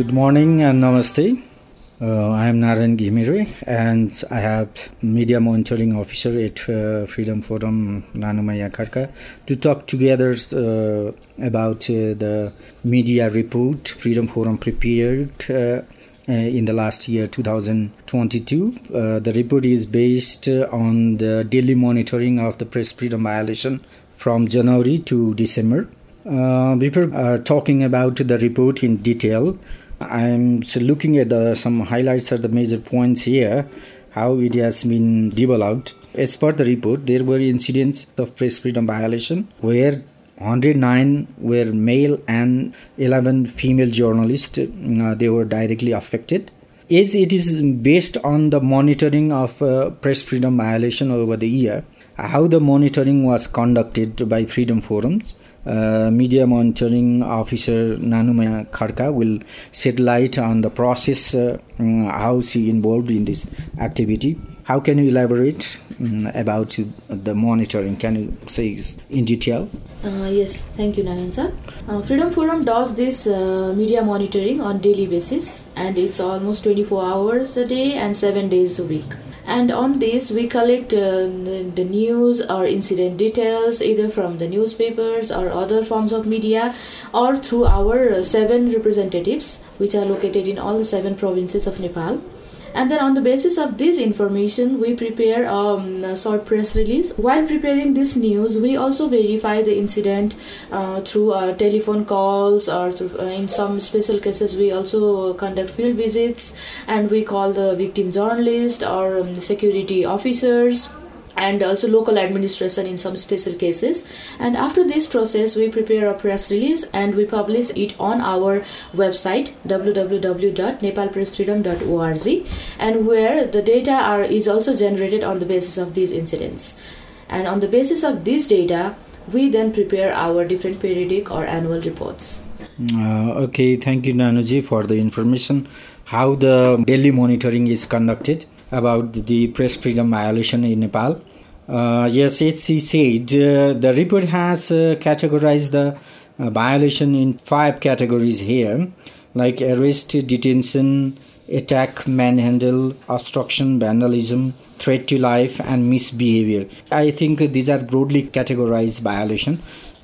good morning and namaste. Uh, I am Naren Ghimire and I have media monitoring officer at uh, Freedom Forum Nanumaya Kharka to talk together uh, about uh, the media report Freedom Forum prepared uh, uh, in the last year 2022. the report is based on the daily monitoring of the press freedom violation from January to December. before talking about the report in detail, I'm looking at the, some highlights of the major points here, how it has been developed. As per the report, there were incidents of press freedom violation where 109 were male and 11 female journalists. Uh, they were directly affected. As it is based on the monitoring of uh, press freedom violation over the year, how the monitoring was conducted by freedom forums uh, media monitoring officer Nanumaya Kharka will shed light on the process, uh, mm, how she involved in this activity. How can you elaborate um, about the monitoring? Can you say in detail? Uh, yes, thank you, Naran sir. Uh, Freedom Forum does this uh, media monitoring on daily basis, and it's almost 24 hours a day and seven days a week and on this we collect uh, the news or incident details either from the newspapers or other forms of media or through our uh, seven representatives which are located in all seven provinces of nepal and then on the basis of this information we prepare um, a short press release. While preparing this news we also verify the incident uh, through uh, telephone calls or through, uh, in some special cases we also conduct field visits and we call the victim journalist or um, security officers and also local administration in some special cases. And after this process we prepare a press release and we publish it on our website www.nepalpressfreedom.org and where the data are is also generated on the basis of these incidents. And on the basis of this data we then prepare our different periodic or annual reports. Uh, okay thank you nanuji for the information. How the daily monitoring is conducted about the press freedom violation in Nepal. Uh, yes, as he said, uh, the report has uh, categorized the uh, violation in five categories here, like arrest, detention, attack, manhandle, obstruction, vandalism, threat to life, and misbehavior. I think these are broadly categorized violation,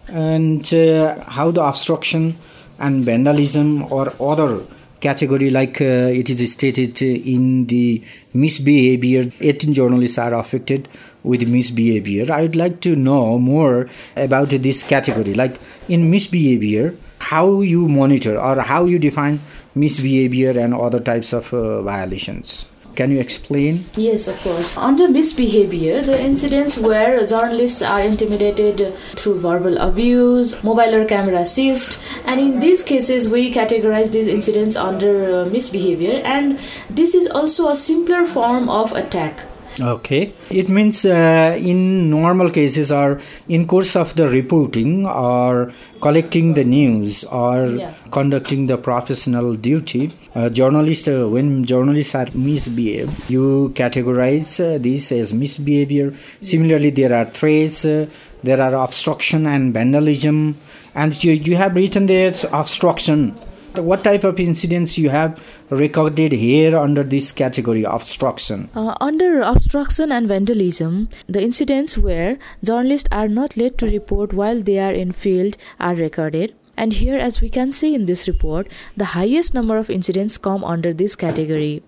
and uh, how the obstruction and vandalism or other category like uh, it is stated in the misbehavior 18 journalists are affected with misbehavior. I would like to know more about this category. Like in misbehavior how you monitor or how you define misbehavior and other types of uh, violations can you explain? Yes, of course. Under misbehavior, the incidents where journalists are intimidated through verbal abuse, mobile or camera seized, and in these cases, we categorize these incidents under uh, misbehavior, and this is also a simpler form of attack Okay, it means uh, in normal cases or in course of the reporting or collecting the news or yeah. conducting the professional duty, uh, journalists uh, when journalists are misbehave, you categorize uh, this as misbehavior. Similarly, there are threats, uh, there are obstruction and vandalism, and you you have written there obstruction what type of incidents you have recorded here under this category obstruction? Uh, under obstruction and vandalism the incidents where journalists are not led to report while they are in field are recorded. And here as we can see in this report the highest number of incidents come under this category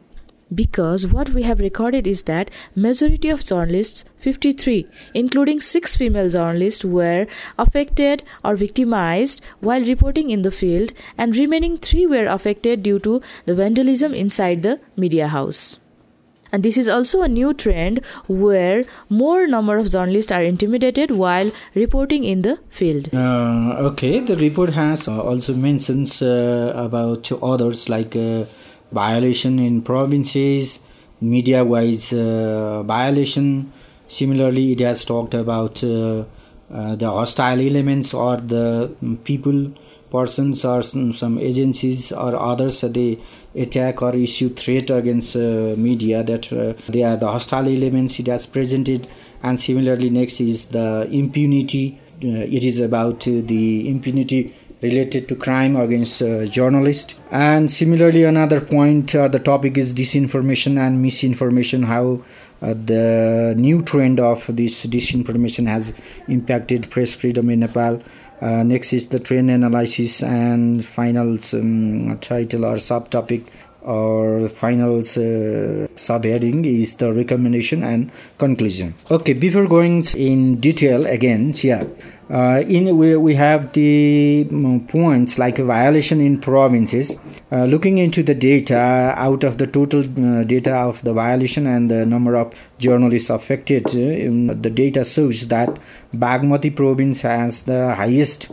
because what we have recorded is that majority of journalists 53 including 6 female journalists were affected or victimized while reporting in the field and remaining 3 were affected due to the vandalism inside the media house. And this is also a new trend where more number of journalists are intimidated while reporting in the field. Uh, okay the report has also mentions uh, about others like uh, violation in provinces, media wise uh, violation. Similarly, it has talked about uh, uh, the hostile elements or the people, persons, or some, some agencies or others they attack or issue threat against uh, media that uh, they are the hostile elements it has presented. And similarly, next is the impunity. Uh, it is about the impunity related to crime against uh, journalists. And similarly, another point, uh, the topic is disinformation and misinformation, how uh, the new trend of this disinformation has impacted press freedom in Nepal. Uh, next is the trend analysis and final um, title or subtopic or final uh, subheading is the recommendation and conclusion. Okay before going in detail again yeah uh, in we, we have the um, points like violation in provinces. Uh, looking into the data out of the total uh, data of the violation and the number of journalists affected uh, the data shows that bagmati province has the highest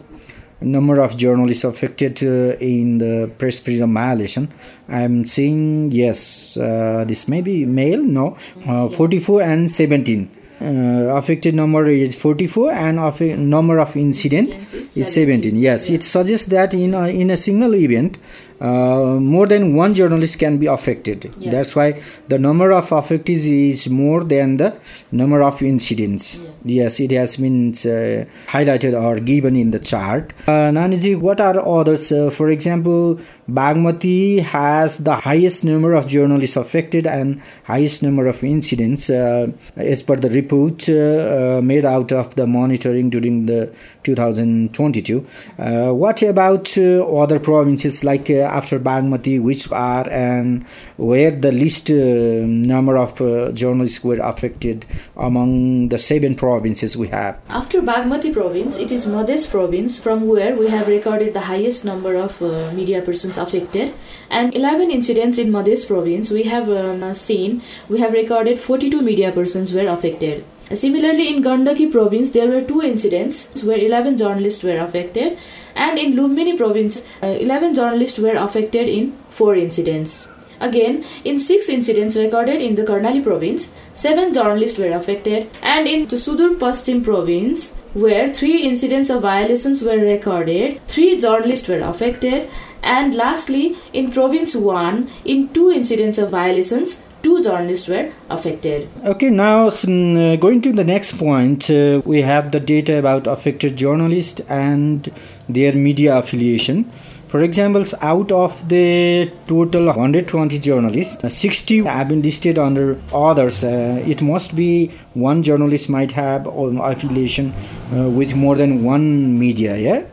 number of journalists affected uh, in the press freedom violation. I'm seeing yes, uh, this may be male, no, uh, 44 and 17. Uh, affected number is 44 and of number of incident is 17 yes it suggests that in a, in a single event uh, more than one journalist can be affected. Yeah. That's why the number of affectees is more than the number of incidents. Yeah. Yes, it has been uh, highlighted or given in the chart. Uh, Naniji, what are others? Uh, for example, Bagmati has the highest number of journalists affected and highest number of incidents uh, as per the report uh, uh, made out of the monitoring during the 2022. what about other provinces like after Bagmati, which are and where the least uh, number of uh, journalists were affected among the seven provinces we have. After Bagmati province, it is Madhes province from where we have recorded the highest number of uh, media persons affected. And 11 incidents in Madhes province, we have seen, we have recorded 42 media persons were affected. Similarly, in Gandaki province, there were two incidents where 11 journalists were affected, and in Lumbini province, uh, 11 journalists were affected in four incidents. Again, in six incidents recorded in the Karnali province, seven journalists were affected, and in the Sudur province, where three incidents of violations were recorded, three journalists were affected, and lastly, in province 1, in two incidents of violations, two journalists were affected. Okay, now uh, going to the next point, uh, we have the data about affected journalists and their media affiliation. For example, out of the total 120 journalists, uh, 60 have been listed under others. Uh, it must be one journalist might have affiliation uh, with more than one media, yeah?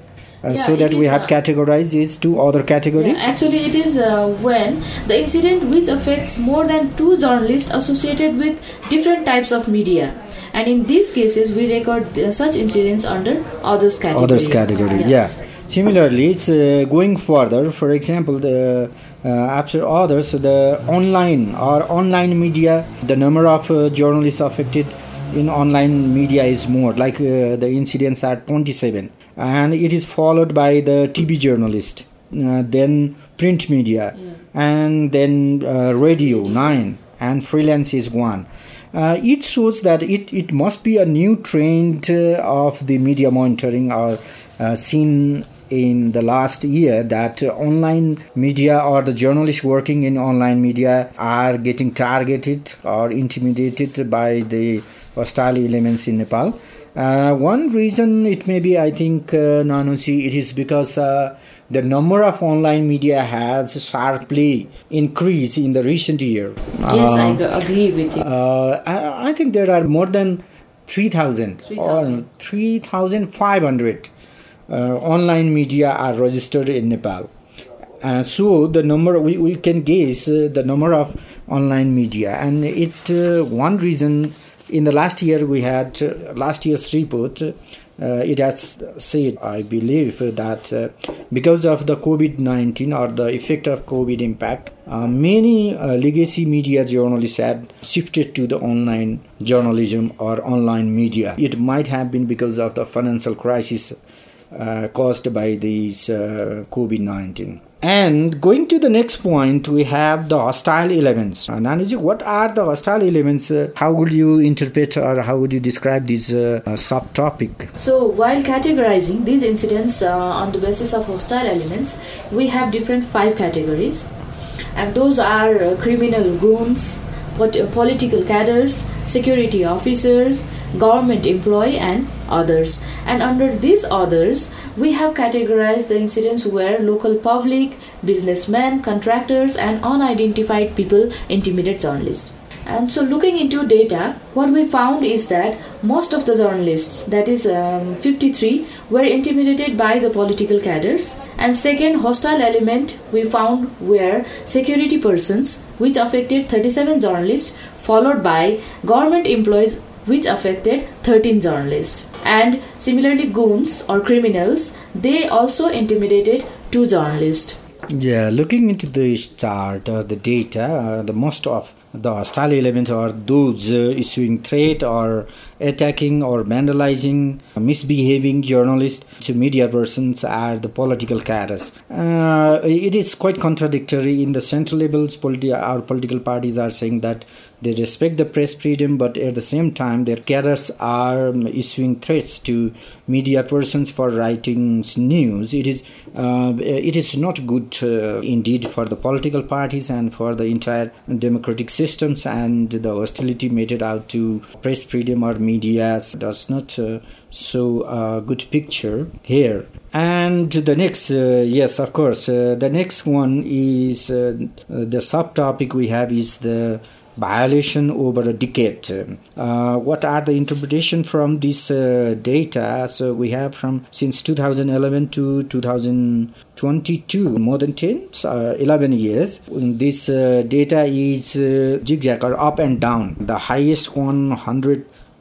Uh, yeah, so that we have uh, categorized it two other category. Yeah, actually it is uh, when the incident which affects more than two journalists associated with different types of media. And in these cases we record uh, such incidents under others category. Others category yeah, yeah. similarly it's uh, going further. For example the after others the online or online media the number of journalists affected in online media is more. Like the incidents are 27 and it is followed by the TV journalist, uh, then print media, yeah. and then uh, radio nine, and freelance is one. Uh, it shows that it, it must be a new trend uh, of the media monitoring or uh, seen in the last year that uh, online media or the journalists working in online media are getting targeted or intimidated by the hostile elements in Nepal uh, one reason it may be, I think, uh, Nanusi, it is because uh, the number of online media has sharply increased in the recent year. Yes, I uh, agree with you. Uh, I, I, think there are more than 3,000 3, or 3,500 uh, online media are registered in Nepal. Uh, so the number we, we can guess uh, the number of online media and it uh, one reason in the last year we had uh, last year's report uh, it has said i believe that uh, because of the covid-19 or the effect of covid impact uh, many uh, legacy media journalists had shifted to the online journalism or online media. It might have been because of the financial crisis uh, caused by these covid-19 and going to the next point, we have the hostile elements. Uh, Naniji, what are the hostile elements? Uh, how would you interpret or how would you describe this uh, uh subtopic? So, while categorizing these incidents uh, on the basis of hostile elements, we have different five categories, and those are uh, criminal goons, political cadres, security officers, government employee, and others. And under these others, we have categorized the incidents where local public, businessmen, contractors, and unidentified people intimidate journalists. And so, looking into data, what we found is that most of the journalists, that is um, 53, were intimidated by the political cadres. And second, hostile element we found were security persons, which affected 37 journalists, followed by government employees, which affected 13 journalists. And similarly, goons or criminals, they also intimidated two journalists. Yeah, looking into this chart or the data, uh, the most of the hostile elements are those uh, issuing threat or attacking or vandalizing, misbehaving journalists to media persons are the political cadres. Uh, it is quite contradictory in the central levels. Politi- our political parties are saying that they respect the press freedom, but at the same time, their cadres are issuing threats to media persons for writing news. It is uh, it is not good uh, indeed for the political parties and for the entire democratic systems. And the hostility meted out to press freedom or media does not uh, show a good picture here. And the next, uh, yes, of course, uh, the next one is the subtopic we have is the violation over a decade. Uh, what are the interpretation from this uh, data? So we have from since 2011 to 2022, more than 10, uh, 11 years. This data is zigzag or up and down. The highest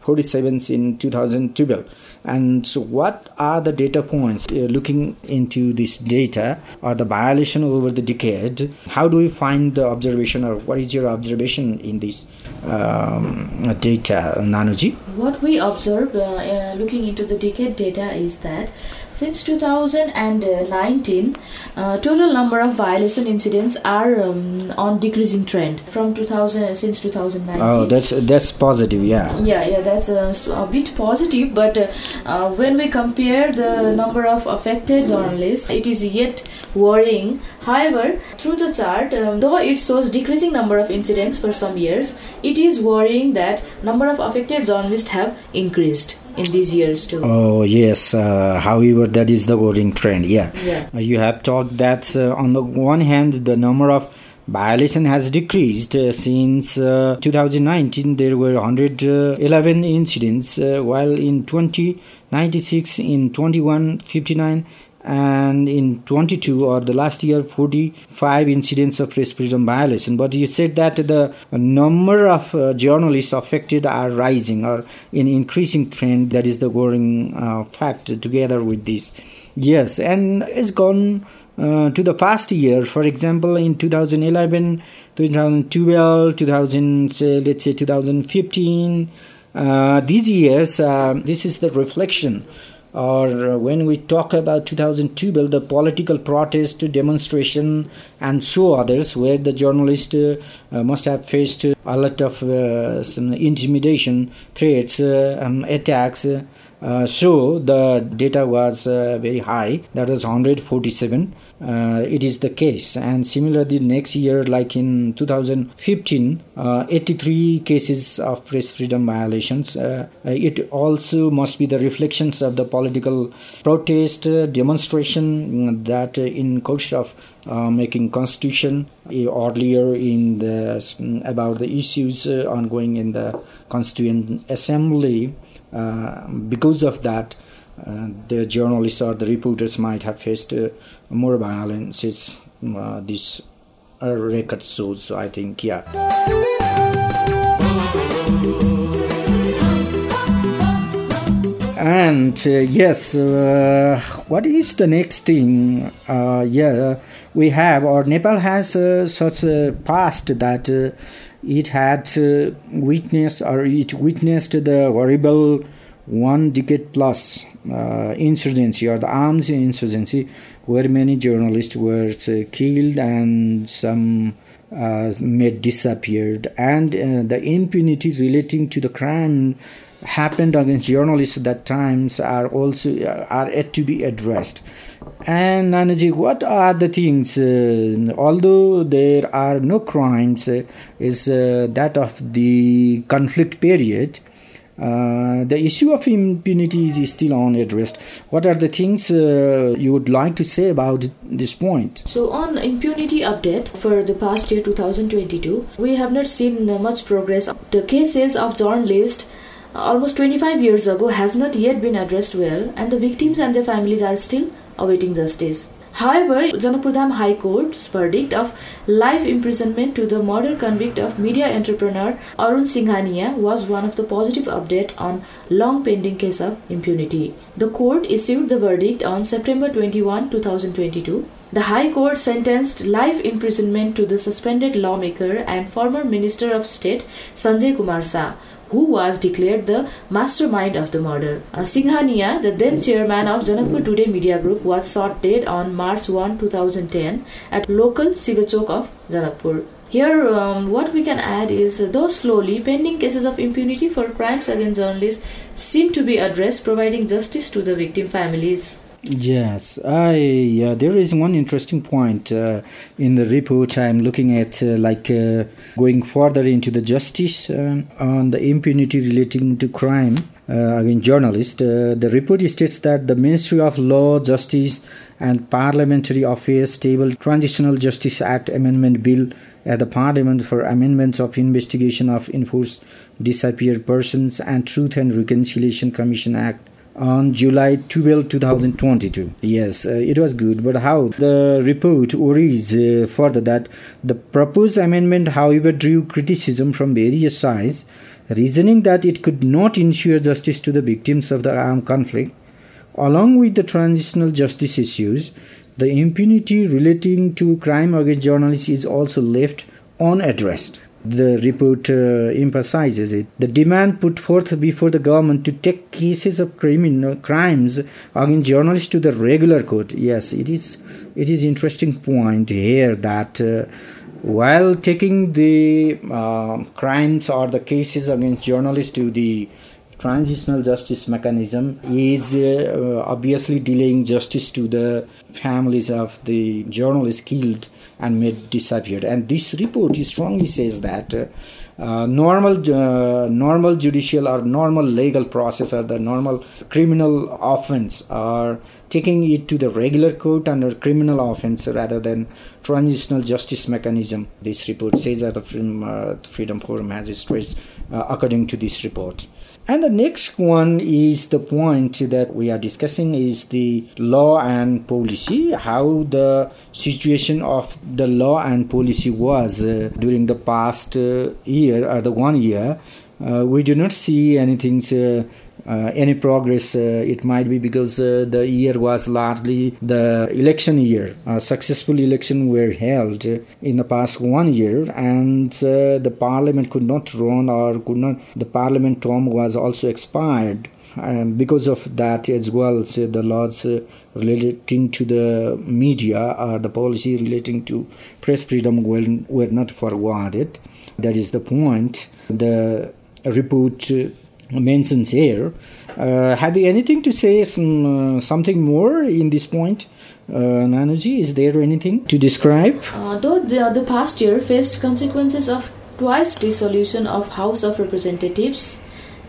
147 in 2012 and so, what are the data points uh, looking into this data or the violation over the decade? How do we find the observation, or what is your observation in this um, data, Nanuji? What we observe uh, uh, looking into the decade data is that since 2019, uh, total number of violation incidents are um, on decreasing trend from 2000 since 2019. Oh, that's that's positive, yeah. Yeah, yeah, that's a, a bit positive. But uh, uh, when we compare the number of affected journalists, it is yet worrying. However, through the chart, um, though it shows decreasing number of incidents for some years, it is worrying that number of affected journalists have increased in these years too. Oh yes. Uh, however, that is the worrying trend. Yeah. Yeah. Uh, you have talked that uh, on the one hand, the number of violation has decreased uh, since uh, 2019 there were 111 incidents uh, while in 2096 in 2159 and in 22 or the last year 45 incidents of press freedom violation. But you said that the number of uh, journalists affected are rising or in increasing trend. That is the growing uh, fact together with this. Yes and it's gone uh, to the past year. For example in 2011 2012 2000 say, let's say 2015 uh, these years uh, this is the reflection or when we talk about 2002 bill the political protest demonstration and so others where the journalist uh, uh, must have faced a lot of uh, some intimidation threats um, attacks uh, so the data was uh, very high. That was 147 uh, it is the case. And similarly next year like in 2015 uh, 83 cases of press freedom violations. Uh, it also must be the reflections of the political protest demonstration that in course of making constitution earlier in the about the issues ongoing in the constituent assembly. uh, because of that, uh, the journalists or the reporters might have faced uh, more violence. this record shows. So I think, yeah. And uh, yes, uh, what is the next thing? Uh, yeah, we have, or Nepal has such a past that it had uh, witnessed or it witnessed the horrible one decade plus uh, insurgency or the arms insurgency where many journalists were uh, killed and some uh, made disappeared and uh, the impunity relating to the crime happened against journalists at that times are also uh, are yet to be addressed. And Nanaji, what are the things? Uh, although there are no crimes, uh, is uh, that of the conflict period. Uh, the issue of impunity is still unaddressed. What are the things uh, you would like to say about this point? So, on impunity update for the past year 2022, we have not seen much progress. The cases of journalists almost 25 years ago has not yet been addressed well, and the victims and their families are still awaiting justice. However, Janakpur High Court's verdict of life imprisonment to the murder convict of media entrepreneur Arun Singhania was one of the positive update on long pending case of impunity. The court issued the verdict on September 21, 2022. The High Court sentenced life imprisonment to the suspended lawmaker and former Minister of State Sanjay Kumar Shah who was declared the mastermind of the murder. Uh, Singhania, the then chairman of Janakpur Today Media Group, was shot dead on March 1, 2010 at local Sivachok of Janakpur. Here, um, what we can add is uh, though slowly, pending cases of impunity for crimes against journalists seem to be addressed, providing justice to the victim families. Yes, I yeah. There is one interesting point uh, in the report. I'm looking at uh, like uh, going further into the justice uh, on the impunity relating to crime uh, against journalists. Uh, the report states that the Ministry of Law, Justice, and Parliamentary Affairs tabled Transitional Justice Act Amendment Bill at the Parliament for amendments of investigation of enforced disappeared persons and Truth and Reconciliation Commission Act on July 12, 2022. Yes, uh, it was good, but how? The report worries uh, further that the proposed amendment, however, drew criticism from various sides, reasoning that it could not ensure justice to the victims of the armed conflict. Along with the transitional justice issues, the impunity relating to crime against journalists is also left unaddressed the report uh, emphasizes it. The demand put forth before the government to take cases of criminal crimes against journalists to the regular court. Yes, it is. It is interesting point here that. Uh, while taking the uh, crimes or the cases against journalists to the transitional justice mechanism is uh, obviously delaying justice to the families of the journalists killed and made disappeared. And this report strongly says that uh, normal uh, normal judicial or normal legal process or the normal criminal offense are taking it to the regular court under criminal offense rather than transitional justice mechanism this report says that the freedom, uh, freedom forum has stressed uh, according to this report and the next one is the point that we are discussing is the law and policy, how the situation of the law and policy was uh, during the past uh, year or the one year. Uh, we do not see anything uh, uh, any progress. Uh, it might be because uh, the year was largely the election year. successful election were held in the past one year, and the parliament could not run or could not. The parliament term was also expired. Um, because of that as well so the laws uh, relating to the media or the policy relating to press freedom were, were not forwarded that is the point the report uh, mentions here. Uh, have you anything to say some uh, something more in this point? Uh, is there anything to describe? Though the, the past year faced consequences of twice dissolution of House of Representatives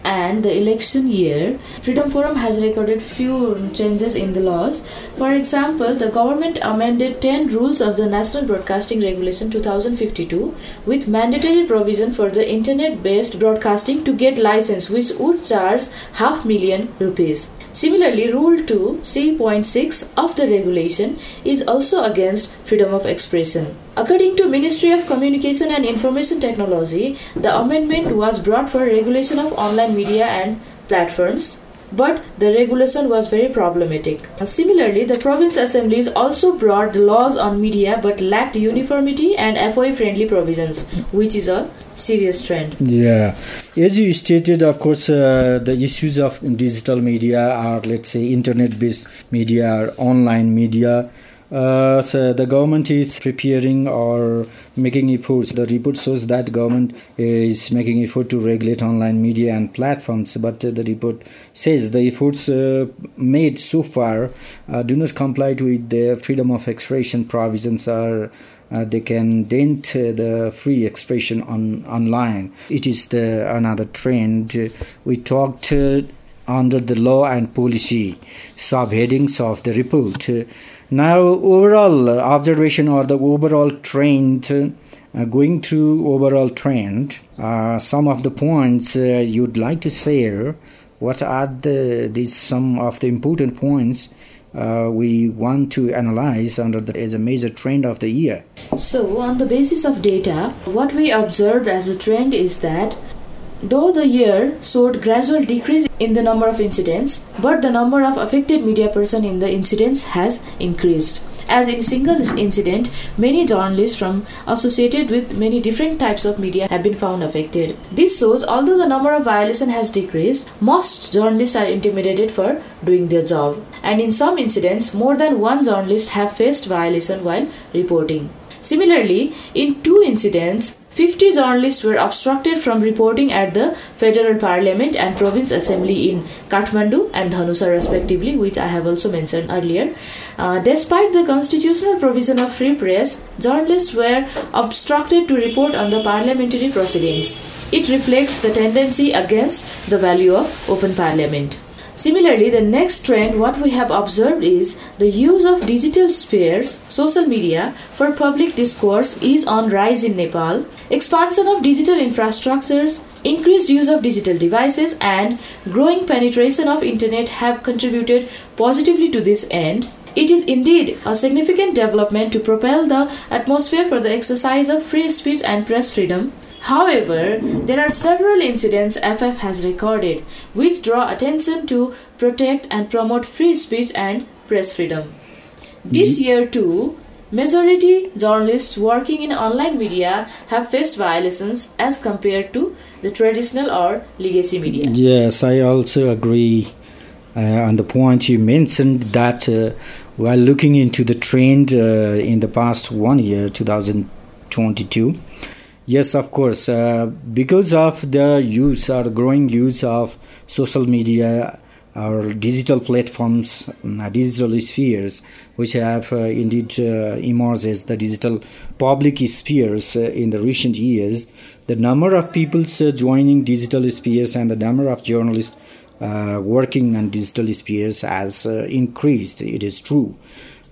and the election year, Freedom Forum has recorded few changes in the laws. For example, the government amended 10 rules of the National Broadcasting Regulation 2052 with mandatory provision for the internet-based broadcasting to get license which would charge half million rupees. Similarly, Rule 2 C.6 of the regulation is also against freedom of expression. According to Ministry of Communication and Information Technology, the amendment was brought for regulation of online media and platforms but the regulation was very problematic. Similarly, the province assemblies also brought laws on media but lacked uniformity and FOI friendly provisions, which is a serious trend. Yeah, as you stated, of course, uh, the issues of digital media are, let's say, internet based media or online media uh, so the government is preparing or making efforts. The report shows that government is making effort to regulate online media and platforms, but the report says the efforts uh, made so far uh, do not comply with the freedom of expression provisions or uh, they can dent uh, the free expression on online. It is the another trend. We talked uh, under the law and policy subheadings of the report. Now, overall observation or the overall trend, uh, going through overall trend, uh, some of the points uh, you'd like to share. What are the these some of the important points uh, we want to analyze under the, as a major trend of the year. So, on the basis of data, what we observed as a trend is that Though the year showed gradual decrease in the number of incidents, but the number of affected media person in the incidents has increased. As in single incident, many journalists from associated with many different types of media have been found affected. This shows although the number of violation has decreased, most journalists are intimidated for doing their job. And in some incidents, more than one journalist have faced violation while reporting. Similarly, in two incidents, 50 journalists were obstructed from reporting at the Federal Parliament and Province Assembly in Kathmandu and Dhanusa, respectively, which I have also mentioned earlier. Uh, despite the constitutional provision of free press, journalists were obstructed to report on the parliamentary proceedings. It reflects the tendency against the value of open parliament. Similarly, the next trend, what we have observed is the use of digital spheres, social media, for public discourse is on rise in Nepal. Expansion of digital infrastructures, increased use of digital devices, and growing penetration of internet have contributed positively to this end. It is indeed a significant development to propel the atmosphere for the exercise of free speech and press freedom. However, there are several incidents FF has recorded which draw attention to protect and promote free speech and press freedom. This year too, majority journalists working in online media have faced violations as compared to the traditional or legacy media. Yes, I also agree uh, on the point you mentioned that uh, while looking into the trend uh, in the past one year, 2022, Yes, of course. Uh, because of the use or growing use of social media or digital platforms, uh, digital spheres, which have uh, indeed uh, emerged as the digital public spheres uh, in the recent years, the number of people uh, joining digital spheres and the number of journalists working on digital spheres has increased. It is true.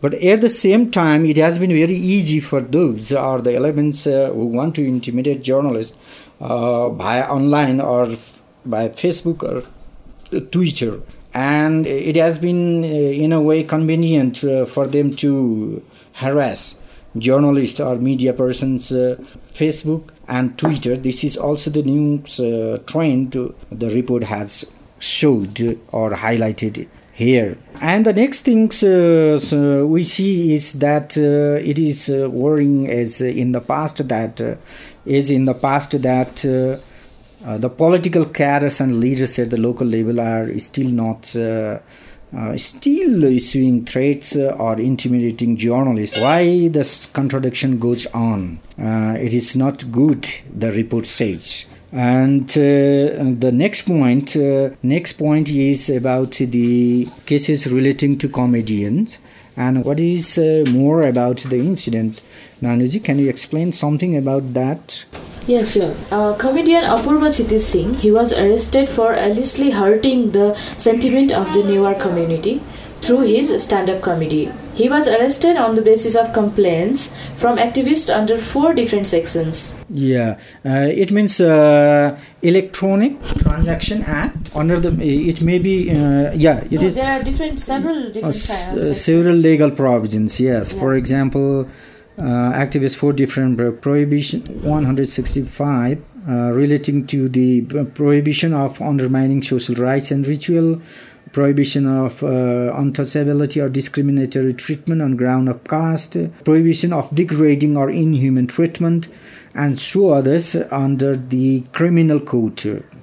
But at the same time, it has been very easy for those or the elements uh, who want to intimidate journalists uh, by online or f- by Facebook or Twitter. And it has been, uh, in a way, convenient uh, for them to harass journalists or media persons uh, facebook and twitter this is also the news uh, trend the report has showed or highlighted here. And the next things uh, so we see is that uh, it is uh, worrying as in the past that uh, is in the past that uh, uh, the political cadres and leaders at the local level are still not. still issuing threats or intimidating journalists. Why this contradiction goes on? it is not good, the report says. And uh, the next point, uh, next point is about the cases relating to comedians. And what is uh, more about the incident? Nanuji, can you explain something about that? Yes. Uh, comedian Apoorwa Kshitiz Singh, he was arrested for allegedly hurting the sentiment of the Newar community through his stand-up comedy. He was arrested on the basis of complaints from activists under four different sections. Yeah, uh, it means uh, Electronic Transaction Act. Under the, it may be, uh, yeah, it no, is. There are different, several different uh, several legal provisions. Yes, yeah. for example, uh, activists for different prohibition 165 uh, relating to the prohibition of undermining social rights and ritual prohibition of uh, untouchability or discriminatory treatment on ground of caste, prohibition of degrading or inhuman treatment, and so others under the Criminal Code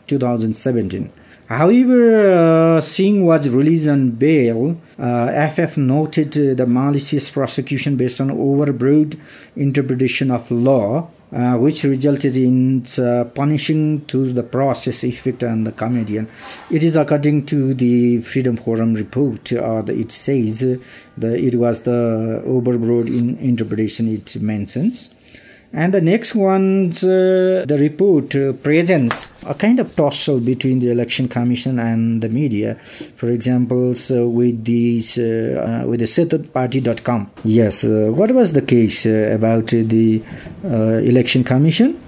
2017. However, uh, Singh was released on bail. Uh, FF noted uh, the malicious prosecution based on overbroad interpretation of law, uh, which resulted in uh, punishing through the process effect and the comedian. It is according to the Freedom Forum report, or the, it says the, it was the overbroad in interpretation it mentions. And the next one's uh, the report uh, presents a kind of tussle between the election commission and the media. For example, so with these uh, uh with the setopati.com. Yes, uh, what was the case uh, about the election commission?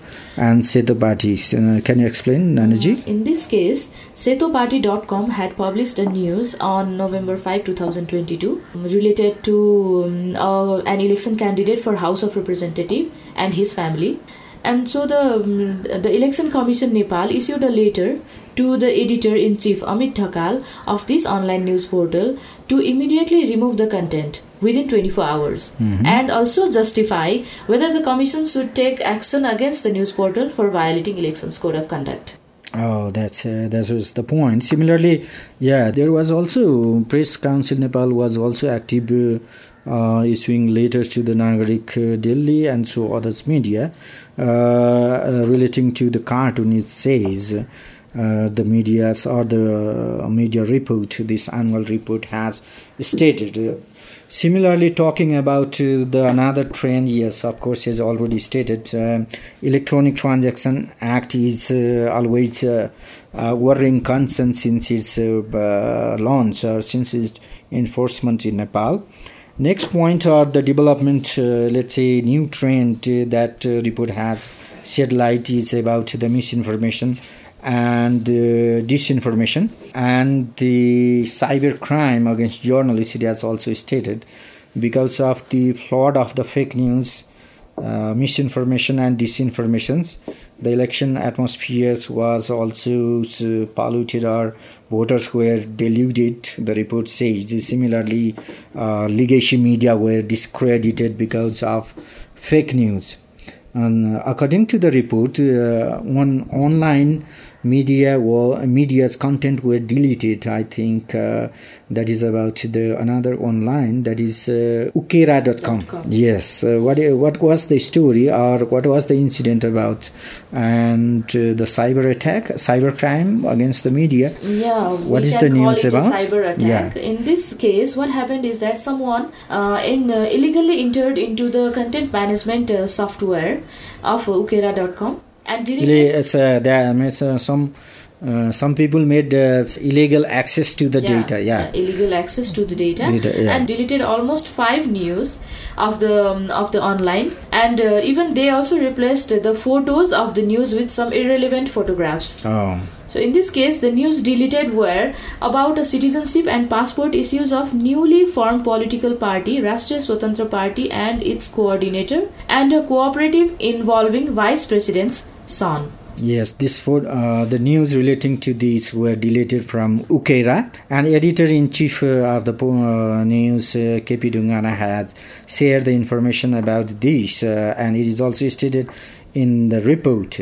And Seto parties. Uh, can you explain, Nanaji? In this case, Setopati.com had published a news on November 5, 2022, related to um, uh, an election candidate for House of Representative and his family. And so the um, the Election Commission Nepal issued a letter to the editor in chief Amit Dhakal of this online news portal to immediately remove the content within 24 hours mm-hmm. and also justify whether the commission should take action against the news portal for violating elections code of conduct Oh, that's uh, that was the point. Similarly, yeah, there was also Press Council Nepal was also active, uh, issuing letters to the Nagarik uh, Delhi and so others media uh, uh, relating to the cartoon. It says the media's or the media report, this annual report has stated Similarly, talking about uh, the another trend, yes, of course, as already stated, uh, Electronic Transaction Act is uh, always uh, worrying concern since its uh, launch or since its enforcement in Nepal. Next point are the development, uh, let's say, new trend that report has. Shed light is about the misinformation and uh, disinformation. And the cyber crime against journalists it has also stated because of the flood of the fake news uh, misinformation and disinformations the election atmosphere was also polluted or voters were deluded. The report says similarly uh, legacy media were discredited because of fake news. And uh, according to the report uh, one online media were media's content were deleted i think uh, that is about the another online that is uh, ukaalo.com yes uh, what what was the story or what was the incident about? And uh, the cyber attack cyber crime against the media? Yeah what is the news about? cyber attack. Yeah. in this case what happened is that someone uh, in uh, illegally entered into the content management software of ukaalo.com and it's, uh, there means uh, some uh, some people made uh, illegal access to the yeah, data yeah. illegal access to the data, data yeah. and deleted almost five news of the um, of the online. And uh, even they also replaced the photos of the news with some irrelevant photographs. Oh. So in this case the news deleted were about a citizenship and passport issues of newly formed political party Rashtriya Swatantra Party and its coordinator and a cooperative involving vice president's son. Yes, this for uh, the news relating to these were deleted from Ukaalo. And editor-in-chief uh, of the uh, news, uh, KP Dhungana, has shared the information about this, uh, and it is also stated in the report.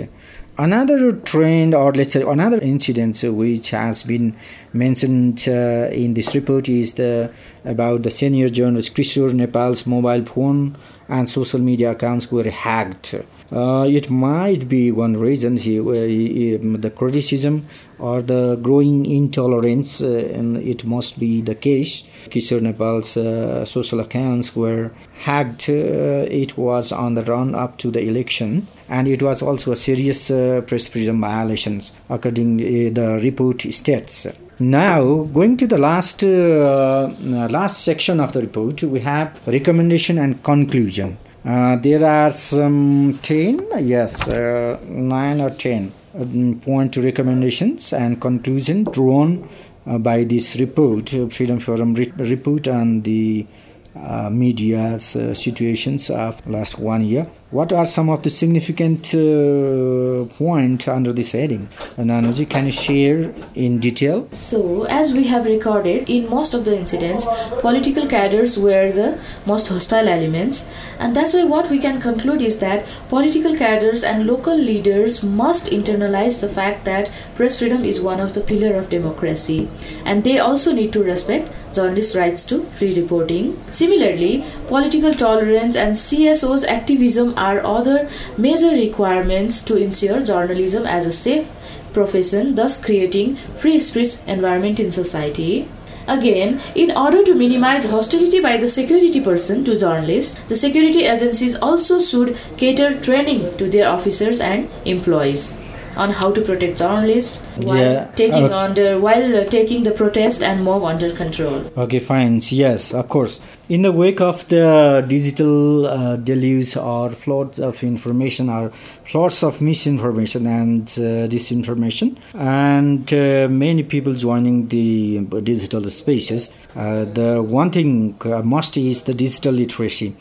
Another trend, or let's say another incident, which has been mentioned uh, in this report, is the about the senior journalist Kishore Nepal's mobile phone and social media accounts were hacked. Uh, it might be one reason he, uh, the criticism or the growing intolerance, uh, and it must be the case. Kishore Nepal's uh, social accounts were hacked. Uh, it was on the run up to the election, and it was also a serious uh, press freedom violations, according to the report states. Now, going to the last uh, last section of the report, we have recommendation and conclusion. Uh, there are some 10, yes, uh, 9 or 10 uh, point recommendations and conclusion drawn uh, by this report, Freedom Forum re- report on the uh, media's uh, situations of last one year. What are some of the significant uh, points under this heading? Nanaji, can you share in detail? So, as we have recorded, in most of the incidents, political cadres were the most hostile elements, and that's why what we can conclude is that political cadres and local leaders must internalize the fact that press freedom is one of the pillar of democracy, and they also need to respect journalists' rights to free reporting. Similarly, political tolerance and CSO's activism are other major requirements to ensure journalism as a safe profession, thus creating free speech environment in society. Again, in order to minimize hostility by the security person to journalists, the security agencies also should cater training to their officers and employees on how to protect journalists while Yeah, taking uh, under while uh, taking the protest and mob under control. Okay, fine. Yes, of course. In the wake of the digital uh, deluge or floods of information or floods of misinformation and uh, disinformation, and uh, many people joining the digital spaces, uh, the one thing uh, must is the digital literacy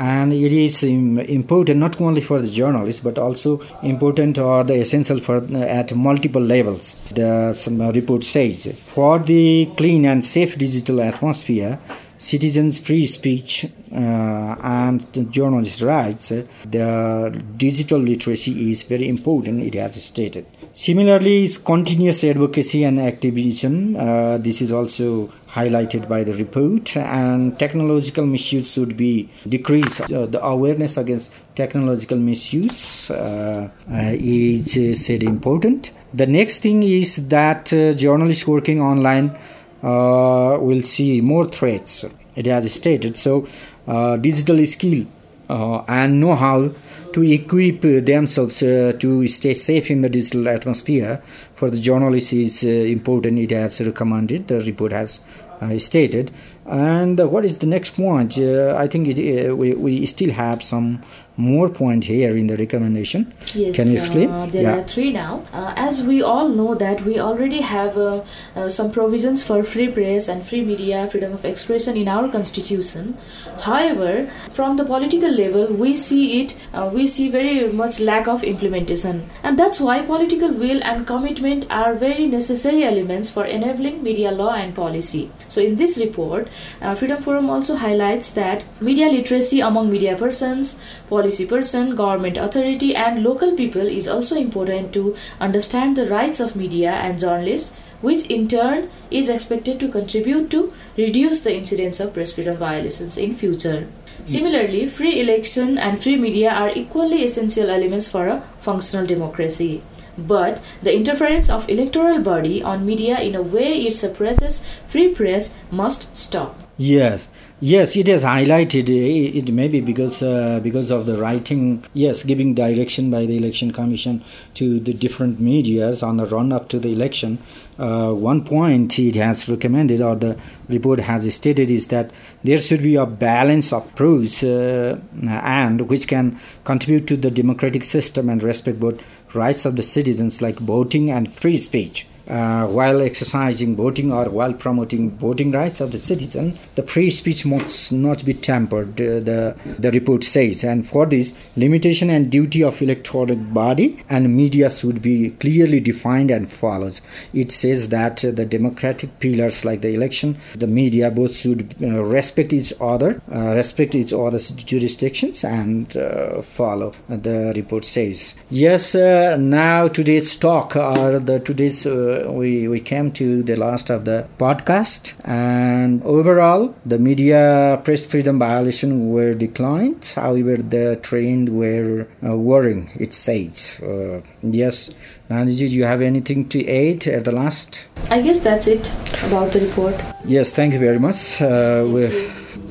and it is important not only for the journalists but also important or the essential for uh, at multiple levels the report says. For the clean and safe digital atmosphere citizens free speech uh, and journalists rights the digital literacy is very important it has stated. Similarly is continuous advocacy and activism uh, this is also highlighted by the report and technological misuse should be decreased. Uh, the awareness against technological misuse uh, uh, is uh, said important. The next thing is that journalists working online uh, will see more threats. It has stated so uh, digital skill uh, and know how to equip themselves to stay safe in the digital atmosphere. For the journalists is important. It has recommended the report has uh, stated. And uh, what is the next point? Uh, i think it, we, we still have some more point here in the recommendation Yes, can you explain Uh, there are three now. Uh, as we all know that we already have uh, uh, some provisions for free press and free media, freedom of expression in our constitution. However, from the political level, we see it. Uh, we see very much lack of implementation, and that's why political will and commitment are very necessary elements for enabling media law and policy. So, in this report, uh, Freedom Forum also highlights that media literacy among media persons, policy person, government authority, and local people is also important to understand the rights of media and journalists, which in turn is expected to contribute to reduce the incidence of press freedom violations in future. Similarly, free election and free media are equally essential elements for a functional democracy. But the interference of electoral body on media in a way it suppresses free press must stop. Yes, yes, it has highlighted. It may be because uh, because of the writing. Yes, giving direction by the election commission to the different media's on the run up to the election. Uh, one point it has recommended, or the report has stated, is that there should be a balance approach, uh, and which can contribute to the democratic system and respect both rights of the citizens, like voting and free speech. Uh, while exercising voting or while promoting voting rights of the citizen, the free speech must not be tampered, uh, the, the report says. And for this, limitation and duty of electoral body and media should be clearly defined and followed. It says that uh, the democratic pillars like the election, the media, both should uh, respect each other, uh, respect each other's jurisdictions and uh, follow, the report says. Yes, now today's talk or the today's we we came to the last of the podcast and overall the media press freedom violation were declined. However the trend were uh, worrying it says. Uh, yes Nandiji, do you have anything to add at the last? I guess that's it about the report. yes thank you very much. Uh,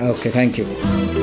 okay thank you